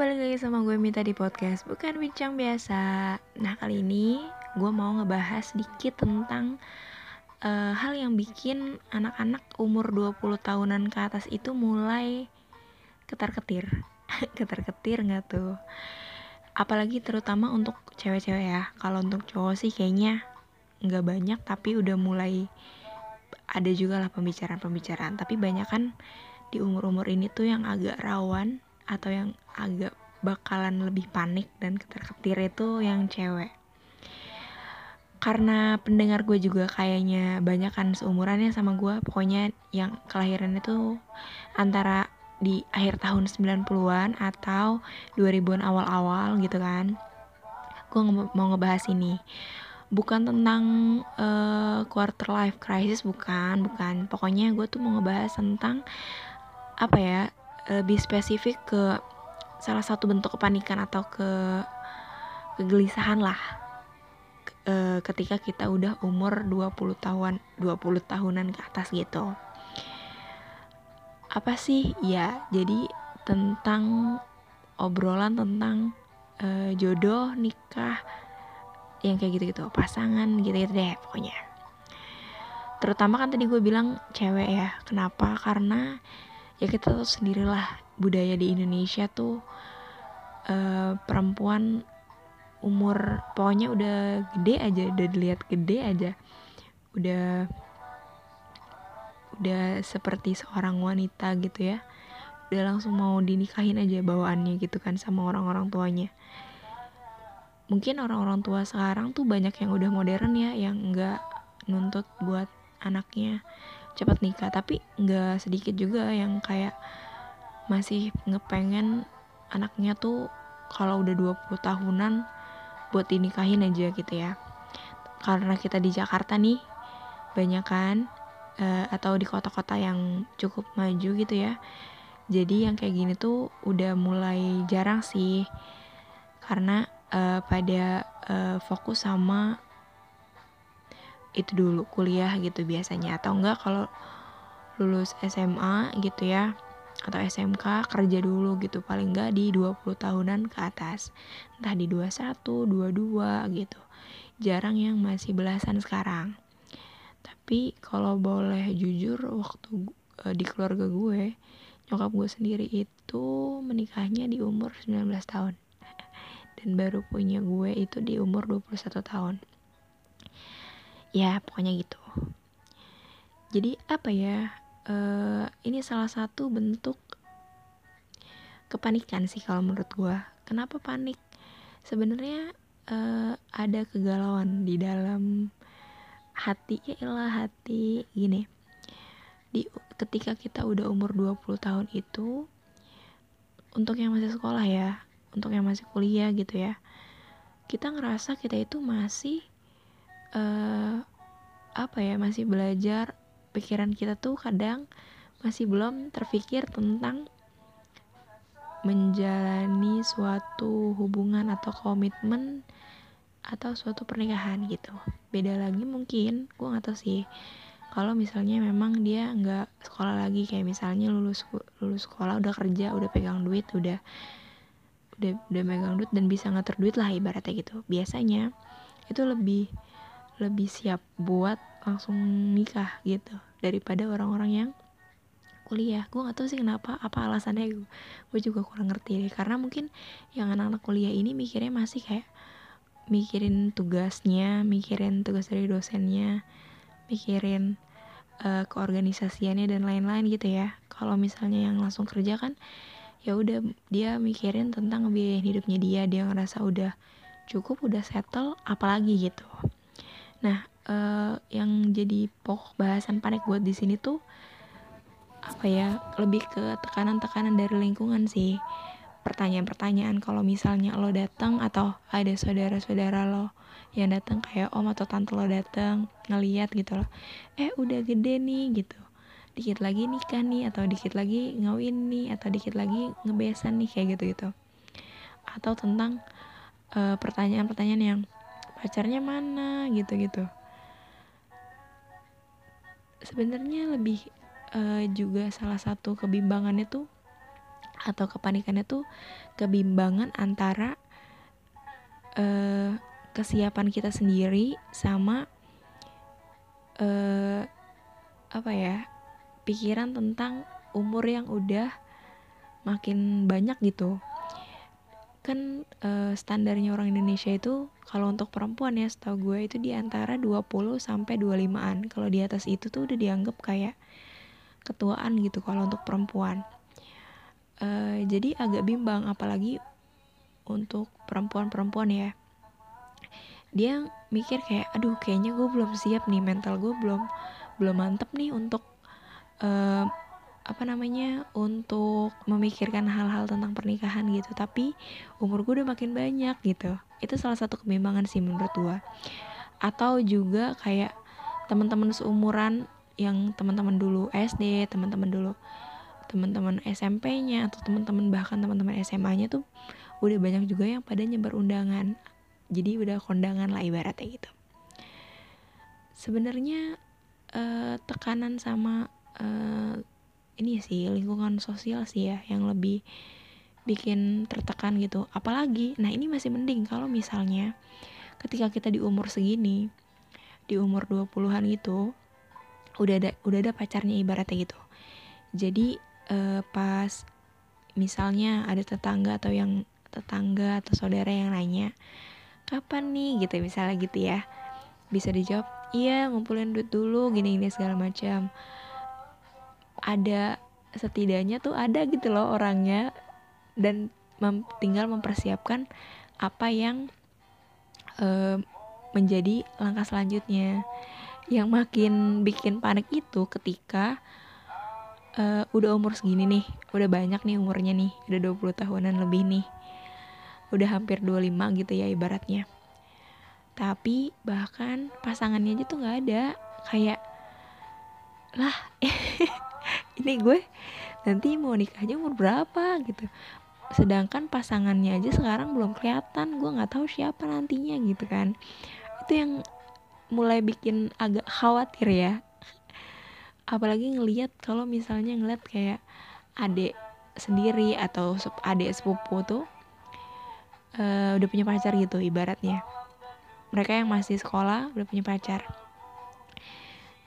balik lagi sama gue Mita di podcast Bukan bincang biasa. Nah kali ini gue mau ngebahas sedikit tentang uh, Hal yang bikin anak-anak umur 20 tahunan ke atas itu mulai ketar-ketir. Ketar-ketir gak tuh? Apalagi terutama untuk cewek-cewek ya. Kalau untuk cowok sih kayaknya nggak banyak tapi udah mulai ada juga lah pembicaraan-pembicaraan. Tapi banyak kan di umur-umur ini tuh yang agak rawan atau yang agak bakalan lebih panik dan ketar-ketir itu yang cewek. Karena pendengar gue juga kayaknya banyak kan seumurannya sama gue pokoknya yang kelahiran itu antara di akhir tahun 90-an atau 2000-an awal-awal gitu kan. Gue mau ngebahas ini. Bukan tentang uh, quarter life crisis bukan bukan. Pokoknya gue tuh mau ngebahas tentang apa ya lebih spesifik ke salah satu bentuk kepanikan atau ke kegelisahan lah. E, ketika kita udah umur 20 tahun 20 tahunan ke atas gitu. Apa sih? Ya jadi tentang obrolan tentang e, jodoh nikah yang kayak gitu-gitu pasangan gitu-gitu deh pokoknya. Terutama kan tadi gue bilang cewek ya kenapa? Karena ya kita tahu sendirilah budaya di Indonesia tuh uh, perempuan umur pokoknya udah gede aja udah dilihat gede aja. Udah udah seperti seorang wanita gitu ya. Udah langsung mau dinikahin aja bawaannya gitu kan sama orang-orang tuanya. Mungkin orang-orang tua sekarang tuh banyak yang udah modern ya yang nggak nuntut buat anaknya cepat nikah. Tapi nggak sedikit juga yang kayak masih ngepengen anaknya tuh kalau udah 20 tahunan buat dinikahin aja gitu ya. Karena kita di Jakarta nih banyak kan uh, atau di kota-kota yang cukup maju gitu ya. Jadi yang kayak gini tuh udah mulai jarang sih. Karena uh, pada uh, fokus sama itu dulu kuliah gitu biasanya. Atau enggak kalau lulus SMA gitu ya atau SMK kerja dulu gitu. Paling enggak di 20 tahunan ke atas. Entah di 21, 22 gitu. Jarang yang masih belasan sekarang. Tapi kalau boleh jujur waktu uh, di keluarga gue nyokap gue sendiri itu menikahnya di umur 19 tahun. Dan baru punya gue itu di umur 21 tahun ya pokoknya gitu. Jadi apa ya uh, ini salah satu bentuk kepanikan sih kalau menurut gue kenapa panik? Sebenarnya uh, ada kegalauan di dalam hati ya lah hati gini. Di ketika kita udah umur 20 tahun itu untuk yang masih sekolah ya untuk yang masih kuliah gitu ya kita ngerasa kita itu masih uh, apa ya masih belajar pikiran kita tuh kadang masih belum terpikir tentang menjalani suatu hubungan atau komitmen atau suatu pernikahan gitu. Beda lagi mungkin gue nggak tahu sih. Kalau misalnya memang dia nggak sekolah lagi kayak misalnya lulus lulus sekolah udah kerja udah pegang duit udah udah udah megang duit dan bisa ngatur duit lah ibaratnya gitu. Biasanya itu lebih lebih siap buat langsung nikah gitu daripada orang-orang yang kuliah. Gue gak tahu sih kenapa apa alasannya gue gue juga kurang ngerti deh. Karena mungkin yang anak-anak kuliah ini mikirnya masih kayak mikirin tugasnya mikirin tugas dari dosennya mikirin uh, keorganisasiannya dan lain-lain gitu ya. Kalau misalnya yang langsung kerja kan ya udah dia mikirin tentang biaya hidupnya dia dia ngerasa udah cukup udah settle apalagi gitu Nah, uh, yang jadi pokok bahasan panik buat di sini tuh apa ya? Lebih ke tekanan-tekanan dari lingkungan sih. Pertanyaan-pertanyaan kalau misalnya lo datang atau ada saudara-saudara lo yang datang kayak om atau tante lo datang ngeliat gitu loh. Eh, udah gede nih gitu. Dikit lagi nikah nih atau dikit lagi ngawin nih atau dikit lagi ngebesan nih kayak gitu-gitu. Atau tentang uh, pertanyaan-pertanyaan yang pacarnya mana gitu-gitu. Sebenarnya lebih uh, juga salah satu kebimbangannya tuh atau kepanikannya tuh kebimbangan antara uh, kesiapan kita sendiri sama uh, apa ya pikiran tentang umur yang udah makin banyak gitu kan uh, standarnya orang Indonesia itu kalau untuk perempuan ya setahu gue itu di antara 20 sampai 25-an. Kalau di atas itu tuh udah dianggap kayak ketuaan gitu kalau untuk perempuan. Uh, jadi agak bimbang apalagi untuk perempuan-perempuan ya. Dia mikir kayak aduh kayaknya gue belum siap nih mental gue belum belum mantep nih untuk uh, apa namanya untuk memikirkan hal-hal tentang pernikahan gitu. Tapi umur gue udah makin banyak gitu. Itu salah satu kebimbangan sih menurut gue atau juga kayak teman-teman seumuran yang teman-teman dulu SD teman-teman dulu teman-teman SMP-nya atau teman-teman bahkan teman-teman SMA-nya tuh udah banyak juga yang pada nyebar undangan. Jadi udah kondangan lah ibaratnya gitu. Sebenarnya uh, tekanan sama uh, ini sih lingkungan sosial sih ya yang lebih bikin tertekan gitu. Apalagi nah ini masih mending kalau misalnya ketika kita di umur segini di umur 20-an gitu udah ada udah ada pacarnya ibaratnya gitu. Jadi eh, pas misalnya ada tetangga atau yang tetangga atau saudara yang nanya kapan nih? gitu misalnya gitu ya. Bisa dijawab iya ngumpulin duit dulu gini gini segala macam ada setidaknya tuh ada gitu loh orangnya. Dan mem tinggal mempersiapkan apa yang uh, menjadi langkah selanjutnya. Yang makin bikin panik itu ketika uh, udah umur segini nih udah banyak nih umurnya nih udah 20 tahunan lebih nih udah hampir 25 gitu ya ibaratnya. Tapi bahkan pasangannya aja tuh nggak ada kayak lah ini gue nanti mau nikahnya umur berapa gitu. Sedangkan pasangannya aja sekarang belum kelihatan. Gue nggak tahu siapa nantinya gitu kan. Itu yang mulai bikin agak khawatir ya. Apalagi ngelihat kalau misalnya ngeliat kayak adik sendiri atau adik sepupu tuh uh, udah punya pacar gitu ibaratnya. Mereka yang masih sekolah udah punya pacar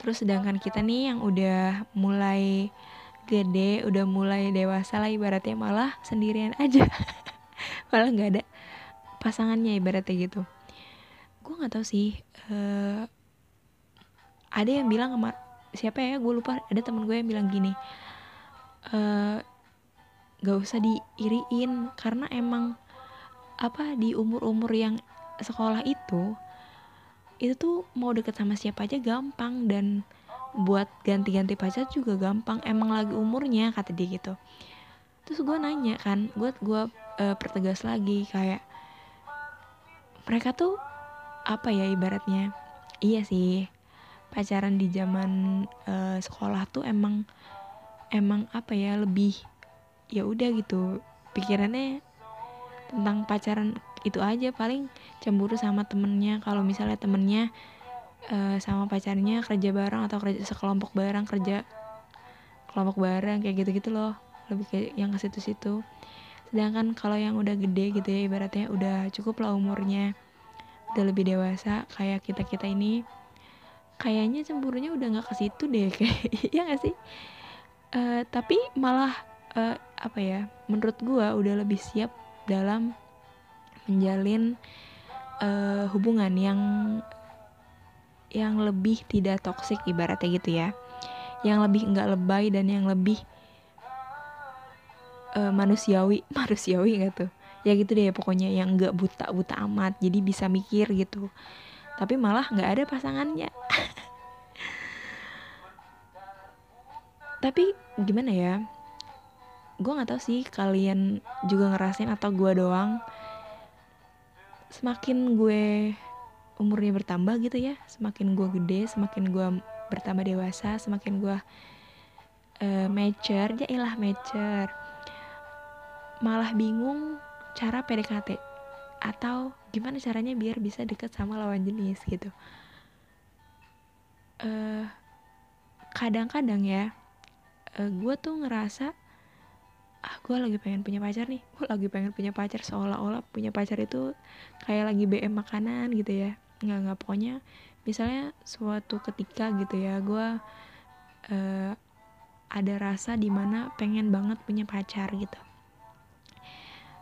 terus sedangkan kita nih yang udah mulai gede udah mulai dewasa lah ibaratnya malah sendirian aja. Malah nggak ada pasangannya ibaratnya gitu. Gue nggak tahu sih uh, ada yang bilang sama siapa ya gue lupa. Ada temen gue yang bilang gini uh, gak usah diiriin karena emang apa di umur-umur yang sekolah itu itu tuh mau deket sama siapa aja gampang dan buat ganti-ganti pacar juga gampang. Emang lagi umurnya kata dia gitu. Terus gue nanya kan gue gue uh, pertegas lagi kayak mereka tuh apa ya ibaratnya? Iya sih pacaran di zaman uh, sekolah tuh emang emang apa ya lebih ya udah gitu. Pikirannya tentang pacaran itu aja paling cemburu sama temennya. Kalau misalnya temennya uh, sama pacarnya kerja bareng atau kerja sekelompok bareng kerja kelompok bareng kayak gitu-gitu loh. Lebih kayak yang ke situ-situ. Sedangkan kalau yang udah gede gitu ya ibaratnya udah cukup lah umurnya udah lebih dewasa kayak kita kita ini kayaknya cemburunya udah nggak ke situ deh kayak ya gak sih? Uh, tapi malah uh, apa ya menurut gua udah lebih siap dalam menjalin uh, hubungan yang yang lebih tidak toksik ibaratnya gitu ya. Yang lebih enggak lebay dan yang lebih uh, manusiawi. Manusiawi nggak tuh? Ya gitu deh pokoknya yang enggak buta buta amat jadi bisa mikir gitu. Tapi malah nggak ada pasangannya. Tapi gimana ya? Gue nggak tahu sih kalian juga ngerasain atau gue doang semakin gue umurnya bertambah gitu ya semakin gue gede semakin gue bertambah dewasa semakin gue uh, mature ya ilah mature. Malah bingung cara PDKT atau gimana caranya biar bisa deket sama lawan jenis gitu. Uh, kadang-kadang ya uh, gue tuh ngerasa ah gue lagi pengen punya pacar nih. Gue lagi pengen punya pacar seolah-olah punya pacar itu kayak lagi BM makanan gitu ya. Nggak nggak. Pokoknya misalnya suatu ketika gitu ya gue uh, ada rasa di mana pengen banget punya pacar gitu.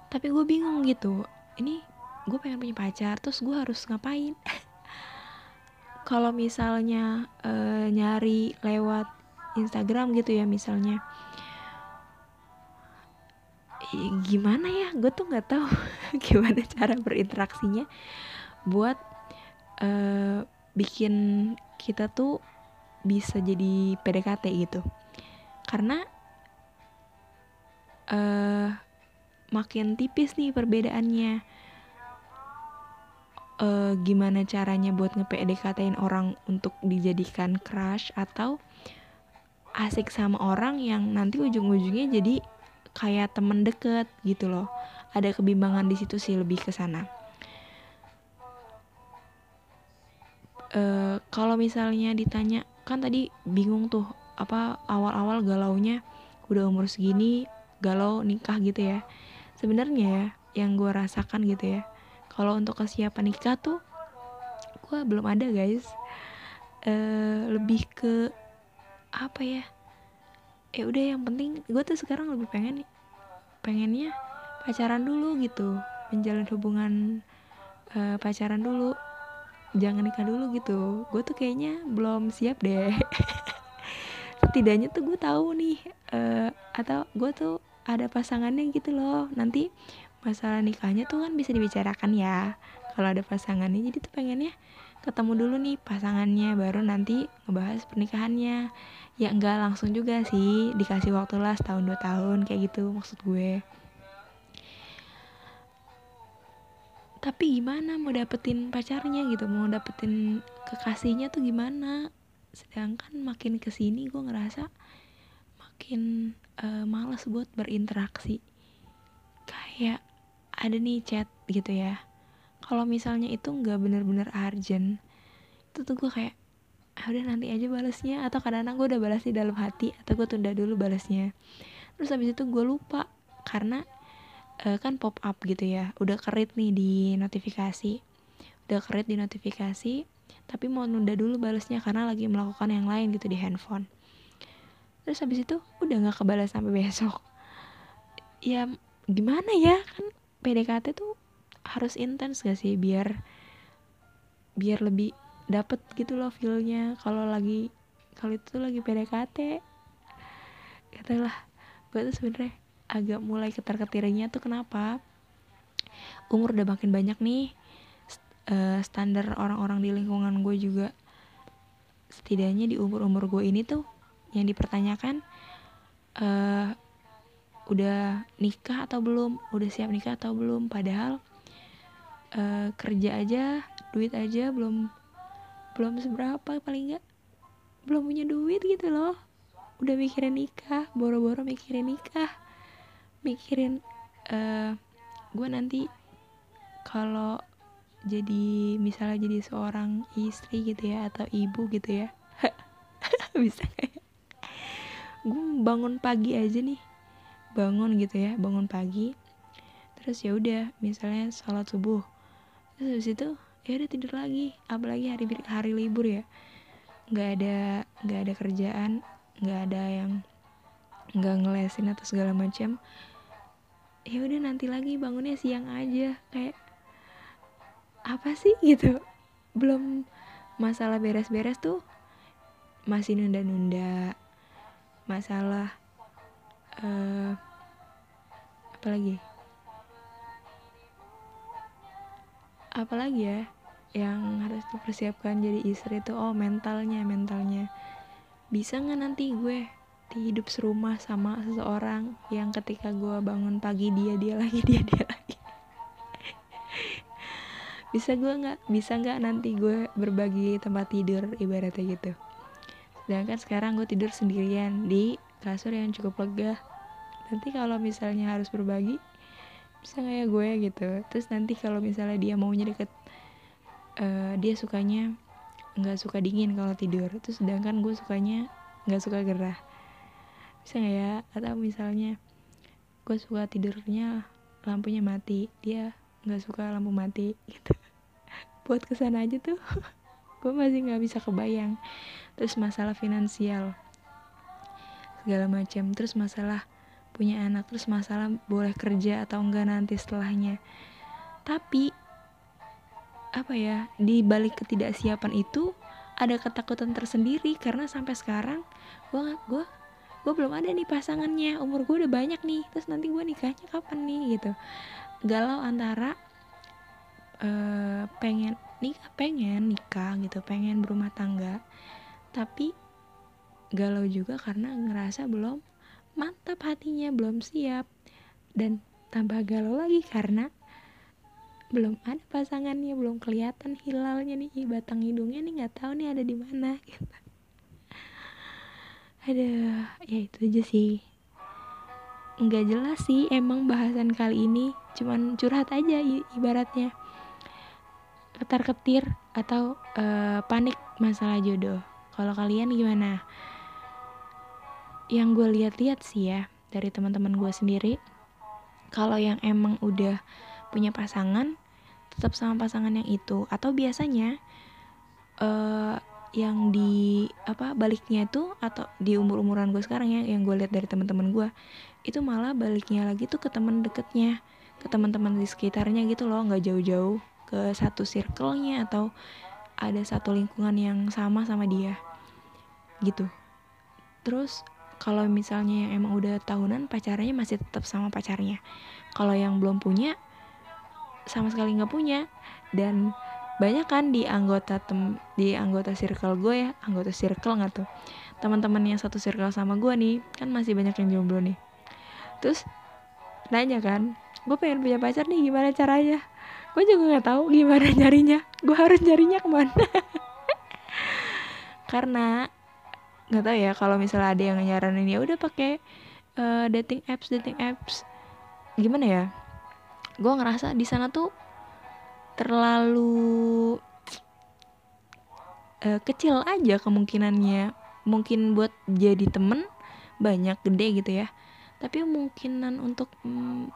Tapi gue bingung gitu ini gue pengen punya pacar terus gue harus ngapain? Kalau misalnya uh, nyari lewat Instagram gitu ya misalnya gimana ya? Gue tuh nggak tahu gimana cara berinteraksinya buat uh, bikin kita tuh bisa jadi PDKT gitu. Karena uh, makin tipis nih perbedaannya. Uh, gimana caranya buat nge-PDKT-in orang untuk dijadikan crush atau asik sama orang yang nanti ujung-ujungnya jadi kayak temen deket gitu loh. Ada kebimbangan di situ sih lebih ke sana. Uh, kalau misalnya ditanya kan tadi bingung tuh apa awal-awal galaunya udah umur segini galau nikah gitu ya. Sebenarnya ya yang gue rasakan gitu ya kalau untuk kesiapan nikah tuh gue belum ada guys. Uh, lebih ke apa ya ya udah yang penting gue tuh sekarang lebih pengen pengennya pacaran dulu gitu. Menjalin hubungan uh, pacaran dulu. Jangan nikah dulu gitu. Gue tuh kayaknya belum siap deh. Setidaknya tuh gue tahu nih uh, atau gue tuh ada pasangannya gitu loh. Nanti masalah nikahnya tuh kan bisa dibicarakan ya. Kalau ada pasangannya jadi tuh pengennya ketemu dulu nih pasangannya baru nanti ngebahas pernikahannya. Ya enggak langsung juga sih dikasih waktu lah setahun dua tahun kayak gitu maksud gue. Tapi gimana mau dapetin pacarnya gitu? Mau dapetin kekasihnya tuh gimana? Sedangkan makin ke sini gue ngerasa makin uh, males buat berinteraksi. Kayak ada nih chat gitu ya kalau misalnya itu nggak bener-bener urgent itu tuh gue kayak ah, udah nanti aja balasnya. Atau kadang-kadang gue udah balas di dalam hati atau gue tunda dulu balasnya. Terus habis itu gue lupa karena uh, kan pop up gitu ya udah kerit nih di notifikasi. Udah kerit di notifikasi tapi mau nunda dulu balasnya karena lagi melakukan yang lain gitu di handphone. Terus habis itu udah nggak kebalas sampai besok. Ya gimana ya? Kan PDKT tuh harus intens gak sih biar biar lebih dapet gitu loh feelnya? Kalau lagi kalau itu lagi PDKT katalah gue tuh sebenernya agak mulai ketar ketirnya tuh kenapa? Umur udah makin banyak nih uh, standar orang-orang di lingkungan gue juga. Setidaknya di umur-umur gue ini tuh yang dipertanyakan uh, udah nikah atau belum? Udah siap nikah atau belum? Padahal uh, kerja aja duit aja belum belum seberapa paling nggak. Belum punya duit gitu loh. Udah mikirin nikah boro-boro mikirin nikah. Mikirin uh, gue nanti kalau jadi misalnya jadi seorang istri gitu ya atau ibu gitu ya. Bisa kayak gue bangun pagi aja nih. Bangun gitu ya bangun pagi. Terus ya udah misalnya sholat subuh terus habis itu ya udah tidur lagi. Apalagi hari hari libur ya. Nggak ada nggak ada kerjaan nggak ada yang nggak ngelesin atau segala macam. Ya udah nanti lagi bangunnya siang aja. Kayak apa sih gitu? Belum masalah beres-beres tuh masih nunda-nunda. Masalah uh, apa lagi apalagi ya yang harus dipersiapkan jadi istri itu oh mentalnya mentalnya. Bisa nggak nanti gue hidup serumah sama seseorang yang ketika gue bangun pagi dia dia lagi dia dia lagi? Bisa gue nggak bisa nggak nanti gue berbagi tempat tidur ibaratnya gitu. Sedangkan sekarang gue tidur sendirian di kasur yang cukup lega. Nanti kalau misalnya harus berbagi bisa nggak ya gue gitu. Terus nanti kalau misalnya dia maunya deket uh, dia sukanya nggak suka dingin kalau tidur. Terus sedangkan gue sukanya nggak suka gerah. Bisa nggak ya? Atau misalnya gue suka tidurnya lampunya mati dia nggak suka lampu mati gitu. Buat ke sana aja tuh gue masih nggak bisa kebayang. Terus masalah finansial segala macam. Terus masalah punya anak terus masalah boleh kerja atau enggak nanti setelahnya. Tapi apa ya di balik ketidaksiapan itu ada ketakutan tersendiri karena sampai sekarang gue gue gue belum ada nih pasangannya. Umur gue udah banyak nih terus nanti gue nikahnya kapan nih gitu. Galau antara uh, pengen nikah pengen nikah gitu pengen berumah tangga tapi galau juga karena ngerasa belum mantap hatinya belum siap. Dan tambah galau lagi karena belum ada pasangannya belum kelihatan hilalnya nih batang hidungnya nih nggak tahu nih ada di mana gitu. Ada ya itu aja sih. Nggak jelas sih emang bahasan kali ini cuman curhat aja ibaratnya. Ketar ketir atau uh, panik masalah jodoh. Kalau kalian gimana yang gue lihat-lihat sih ya dari teman-teman gue sendiri kalau yang emang udah punya pasangan tetap sama pasangan yang itu. Atau biasanya uh, yang di apa baliknya itu atau di umur umuran gue sekarang ya yang gue lihat dari teman-teman gue itu malah baliknya lagi tuh ke teman deketnya ke teman-teman di sekitarnya gitu loh. Nggak jauh-jauh ke satu circle-nya atau ada satu lingkungan yang sama sama dia gitu. Terus kalau misalnya yang emang udah tahunan pacarnya masih tetap sama pacarnya. Kalau yang belum punya sama sekali nggak punya. Dan banyak kan di anggota tem di anggota circle gue ya anggota circle nggak tuh? Teman-teman yang satu circle sama gue nih kan masih banyak yang jomblo nih. Terus nanya kan gue pengen punya pacar nih gimana caranya? Gue juga nggak tahu gimana nyarinya. Gue harus nyarinya ke mana? Karena nggak tahu ya kalau misalnya ada yang nyaranin ya udah pakai uh, dating apps dating apps. Gimana ya? Gue ngerasa di sana tuh terlalu uh, kecil aja kemungkinannya. Mungkin buat jadi temen banyak gede gitu ya. Tapi mungkinan untuk mm,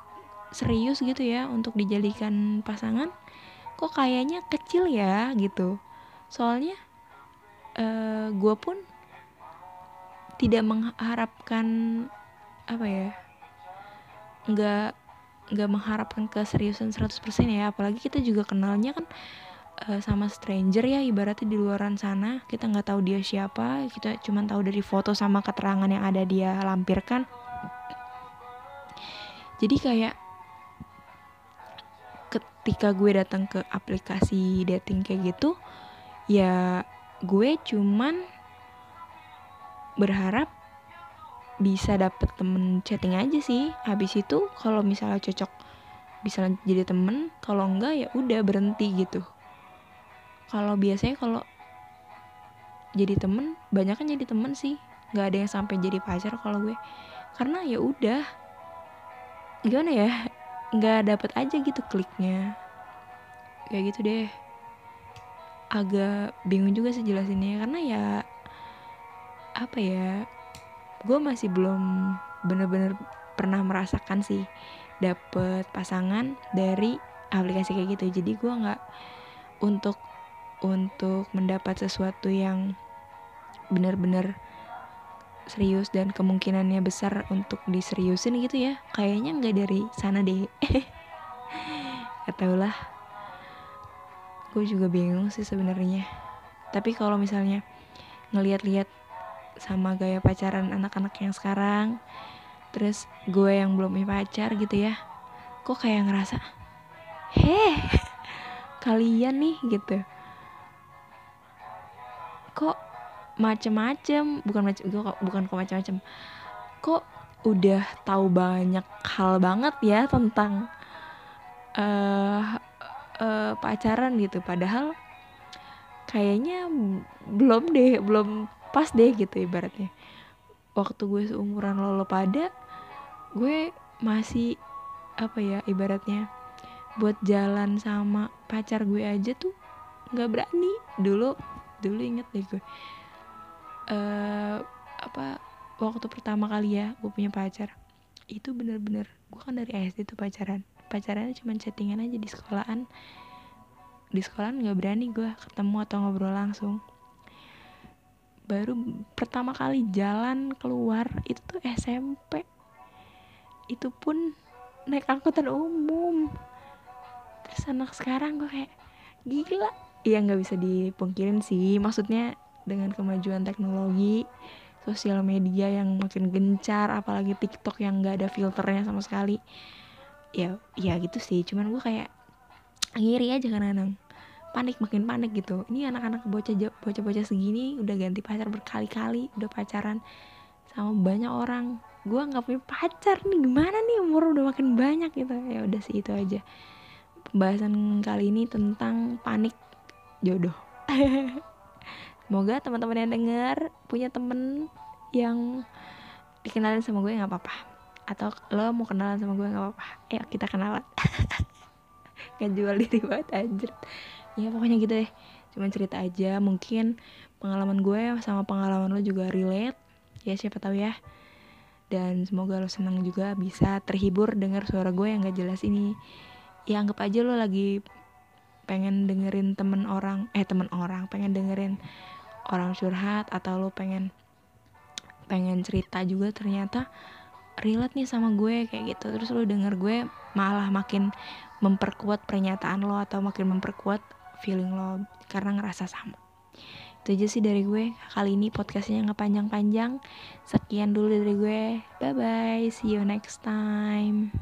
serius gitu ya untuk dijadikan pasangan kok kayaknya kecil ya gitu. Soalnya uh, eh, gue pun tidak mengharapkan apa ya nggak nggak mengharapkan keseriusan 100% ya. Apalagi kita juga kenalnya kan uh, sama stranger ya ibaratnya di luaran sana. Kita nggak tahu dia siapa kita cuma tahu dari foto sama keterangan yang ada dia lampirkan. Jadi kayak ketika gue datang ke aplikasi dating kayak gitu ya gue cuman berharap bisa dapet temen chatting aja sih. Habis itu kalau misalnya cocok bisa jadi temen kalau enggak ya udah berhenti gitu. Kalau biasanya kalau jadi temen banyak kan jadi temen sih. Nggak ada yang sampai jadi pacar kalau gue. Karena ya udah gimana ya nggak dapet aja gitu kliknya. Kayak gitu deh. Agak bingung juga sih jelasinnya karena ya apa ya gue masih belum bener-bener pernah merasakan sih dapet pasangan dari aplikasi kayak gitu. Jadi gue nggak untuk untuk mendapat sesuatu yang bener-bener serius dan kemungkinannya besar untuk diseriusin gitu ya. Kayaknya nggak dari sana deh. Atau lah. Gue juga bingung sih sebenarnya. Tapi kalau misalnya ngelihat-lihat sama gaya pacaran anak-anak yang sekarang. Terus gue yang belum punya pacar gitu ya. Kok kayak ngerasa heh kalian nih gitu. Kok macem-macem bukan macem gue bukan kok macem-macem. Kok udah tahu banyak hal banget ya tentang uh, uh, pacaran gitu. Padahal kayaknya belum deh belum pas deh gitu ibaratnya. Waktu gue seumuran lo, lo pada gue masih apa ya ibaratnya buat jalan sama pacar gue aja tuh nggak berani. Dulu dulu inget deh gue. Uh, apa waktu pertama kali ya gue punya pacar itu bener-bener gue kan dari SD tuh pacaran. Pacarannya cuma chattingan aja di sekolahan. Di sekolahan nggak berani gue ketemu atau ngobrol langsung baru pertama kali jalan keluar itu tuh SMP itu pun naik angkutan umum. Terus anak sekarang gue kayak gila. Ya nggak bisa dipungkirin sih. Maksudnya dengan kemajuan teknologi sosial media yang makin gencar apalagi TikTok yang nggak ada filternya sama sekali. Ya ya gitu sih. Cuman gue kayak ngiri aja kan kadang panik makin panik gitu. Ini anak-anak bocah bocah bocah segini udah ganti pacar berkali-kali udah pacaran sama banyak orang. Gue nggak punya pacar nih gimana nih? Umur udah makin banyak gitu. Ya udah sih itu aja. Pembahasan kali ini tentang panik jodoh. Semoga teman-teman yang denger punya temen yang dikenalin sama gue nggak apa-apa. Atau lo mau kenalan sama gue nggak apa-apa. Ayo kita kenalan. Nggak jual diri banget anjir ya pokoknya gitu deh. Cuman cerita aja mungkin pengalaman gue sama pengalaman lo juga relate. Ya siapa tahu ya. Dan semoga lo senang juga bisa terhibur dengar suara gue yang gak jelas ini. Ya anggap aja lo lagi pengen dengerin temen orang eh temen orang pengen dengerin orang curhat atau lo pengen pengen cerita juga ternyata relate nih sama gue kayak gitu. Terus lo denger gue malah makin memperkuat pernyataan lo atau makin memperkuat feeling lo karena ngerasa sama. Itu aja sih dari gue. Kali ini podcastnya nggak panjang-panjang. Sekian dulu dari gue. Bye bye see you next time